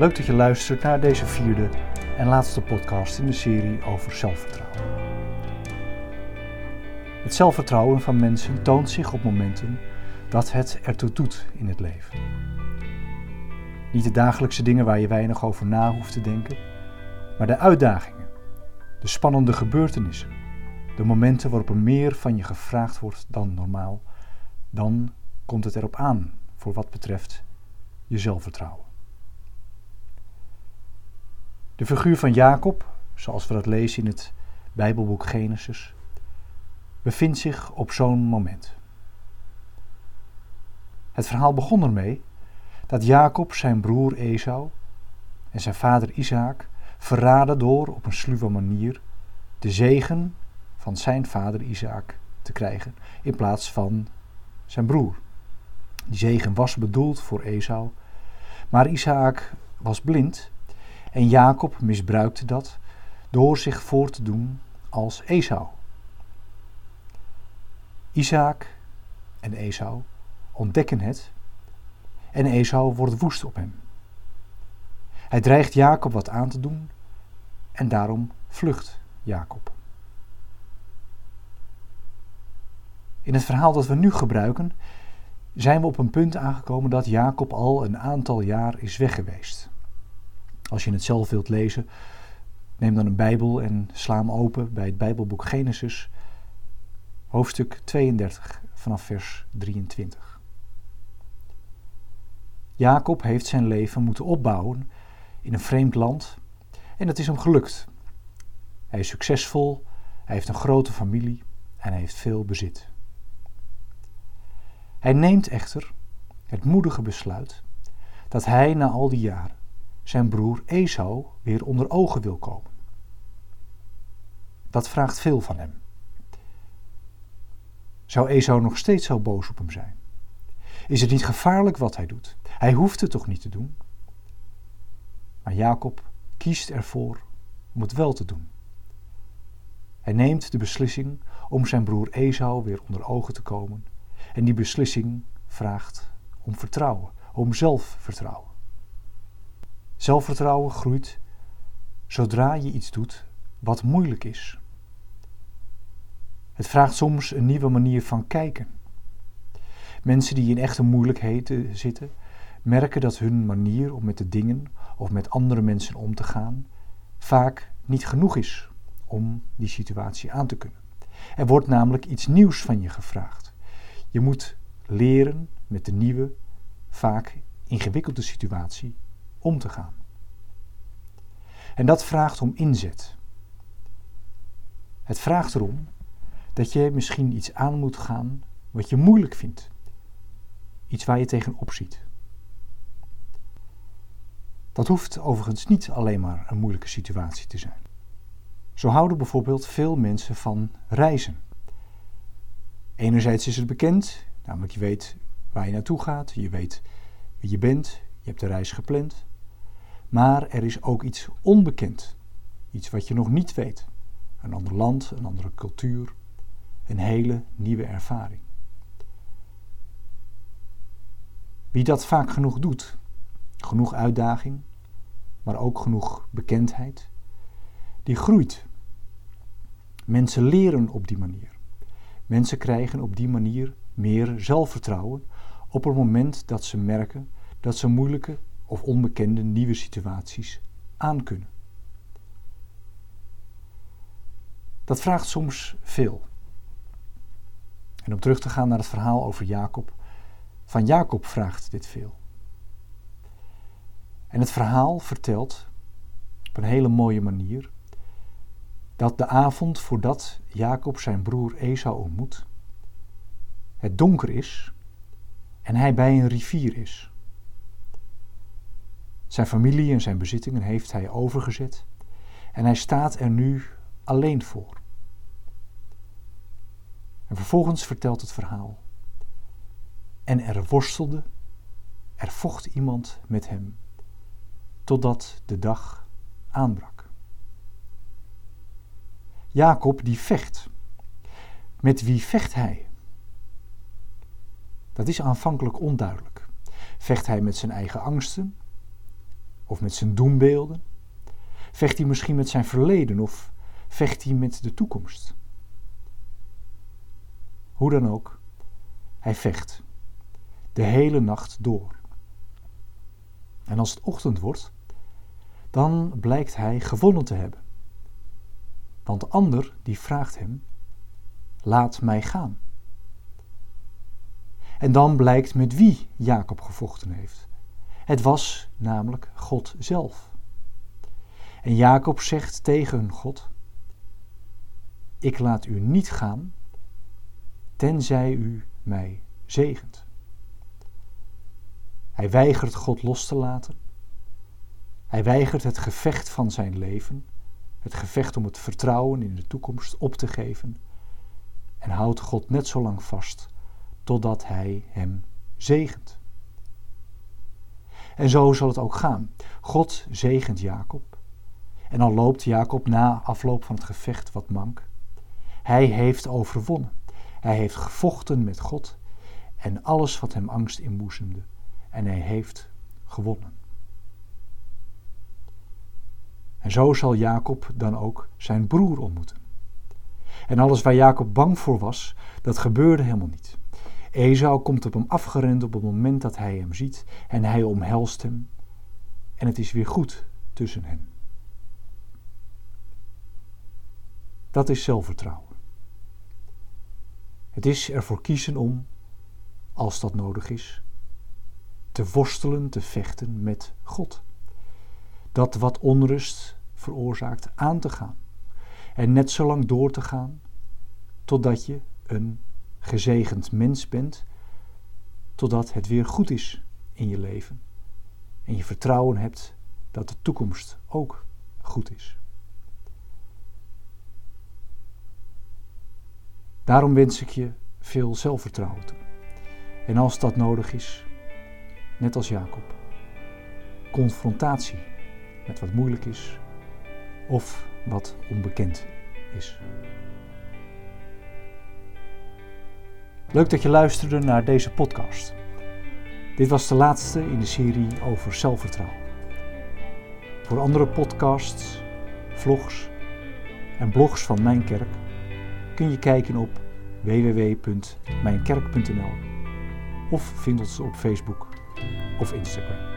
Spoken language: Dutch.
Leuk dat je luistert naar deze vierde en laatste podcast in de serie over zelfvertrouwen. Het zelfvertrouwen van mensen toont zich op momenten dat het ertoe doet in het leven. Niet de dagelijkse dingen waar je weinig over na hoeft te denken, maar de uitdagingen, de spannende gebeurtenissen, de momenten waarop er meer van je gevraagd wordt dan normaal, dan komt het erop aan voor wat betreft je zelfvertrouwen. De figuur van Jacob, zoals we dat lezen in het Bijbelboek Genesis, bevindt zich op zo'n moment. Het verhaal begon ermee dat Jacob zijn broer Esau en zijn vader Isaac verraden door op een sluwe manier de zegen van zijn vader Isaac te krijgen in plaats van zijn broer. Die zegen was bedoeld voor Esau, maar Isaac was blind en Jacob misbruikte dat door zich voor te doen als Esau. Isaac en Esau ontdekken het en Esau wordt woest op hem. Hij dreigt Jacob wat aan te doen en daarom vlucht Jacob. In het verhaal dat we nu gebruiken zijn we op een punt aangekomen dat Jacob al een aantal jaar is weg geweest. Als je het zelf wilt lezen, neem dan een Bijbel en sla hem open bij het Bijbelboek Genesis, hoofdstuk 32 vanaf vers 23. Jacob heeft zijn leven moeten opbouwen in een vreemd land en het is hem gelukt. Hij is succesvol, hij heeft een grote familie en hij heeft veel bezit. Hij neemt echter het moedige besluit dat hij na al die jaren zijn broer Esau weer onder ogen wil komen. Dat vraagt veel van hem. Zou Esau nog steeds zo boos op hem zijn? Is het niet gevaarlijk wat hij doet? Hij hoeft het toch niet te doen? Maar Jacob kiest ervoor om het wel te doen. Hij neemt de beslissing om zijn broer Esau weer onder ogen te komen. En die beslissing vraagt om vertrouwen, om zelfvertrouwen. Zelfvertrouwen groeit zodra je iets doet wat moeilijk is. Het vraagt soms een nieuwe manier van kijken. Mensen die in echte moeilijkheden zitten, merken dat hun manier om met de dingen of met andere mensen om te gaan vaak niet genoeg is om die situatie aan te kunnen. Er wordt namelijk iets nieuws van je gevraagd. Je moet leren met de nieuwe, vaak ingewikkelde situatie om te gaan. En dat vraagt om inzet. Het vraagt erom dat je misschien iets aan moet gaan wat je moeilijk vindt. Iets waar je tegenop ziet. Dat hoeft overigens niet alleen maar een moeilijke situatie te zijn. Zo houden bijvoorbeeld veel mensen van reizen. Enerzijds is het bekend, namelijk je weet waar je naartoe gaat, je weet wie je bent, je hebt de reis gepland. Maar er is ook iets onbekend, iets wat je nog niet weet. Een ander land, een andere cultuur, een hele nieuwe ervaring. Wie dat vaak genoeg doet, genoeg uitdaging, maar ook genoeg bekendheid, die groeit. Mensen leren op die manier. Mensen krijgen op die manier meer zelfvertrouwen op het moment dat ze merken dat ze moeilijke of onbekende nieuwe situaties aankunnen. Dat vraagt soms veel. En om terug te gaan naar het verhaal over Jacob, van Jacob vraagt dit veel. En het verhaal vertelt op een hele mooie manier dat de avond voordat Jacob zijn broer Esau ontmoet, het donker is en hij bij een rivier is. Zijn familie en zijn bezittingen heeft hij overgezet en hij staat er nu alleen voor. En vervolgens vertelt het verhaal. En er worstelde, er vocht iemand met hem, totdat de dag aanbrak. Jacob die vecht. Met wie vecht hij? Dat is aanvankelijk onduidelijk. Vecht hij met zijn eigen angsten? Of met zijn doembeelden? Vecht hij misschien met zijn verleden of vecht hij met de toekomst? Hoe dan ook, hij vecht de hele nacht door. En als het ochtend wordt, dan blijkt hij gewonnen te hebben. Want de ander die vraagt hem: Laat mij gaan. En dan blijkt met wie Jacob gevochten heeft. Het was namelijk God zelf. En Jacob zegt tegen God: Ik laat u niet gaan, tenzij u mij zegent. Hij weigert God los te laten. Hij weigert het gevecht van zijn leven, het gevecht om het vertrouwen in de toekomst op te geven, en houdt God net zo lang vast totdat hij hem zegent. En zo zal het ook gaan. God zegent Jacob. En al loopt Jacob na afloop van het gevecht wat mank. Hij heeft overwonnen. Hij heeft gevochten met God en alles wat hem angst inboezemde. En hij heeft gewonnen. En zo zal Jacob dan ook zijn broer ontmoeten. En alles waar Jacob bang voor was, dat gebeurde helemaal niet. Esau komt op hem afgerend op het moment dat hij hem ziet en hij omhelst hem. En het is weer goed tussen hen. Dat is zelfvertrouwen. Het is ervoor kiezen om, als dat nodig is, te worstelen, te vechten met God. Dat wat onrust veroorzaakt aan te gaan. En net zo lang door te gaan totdat je een gezegend mens bent, totdat het weer goed is in je leven. En je vertrouwen hebt dat de toekomst ook goed is. Daarom wens ik je veel zelfvertrouwen toe. En als dat nodig is, net als Jacob, confrontatie met wat moeilijk is of wat onbekend is. Leuk dat je luisterde naar deze podcast. Dit was de laatste in de serie over zelfvertrouwen. Voor andere podcasts, vlogs en blogs van Mijn Kerk kun je kijken op www.mijnkerk.nl of vind ons op Facebook of Instagram.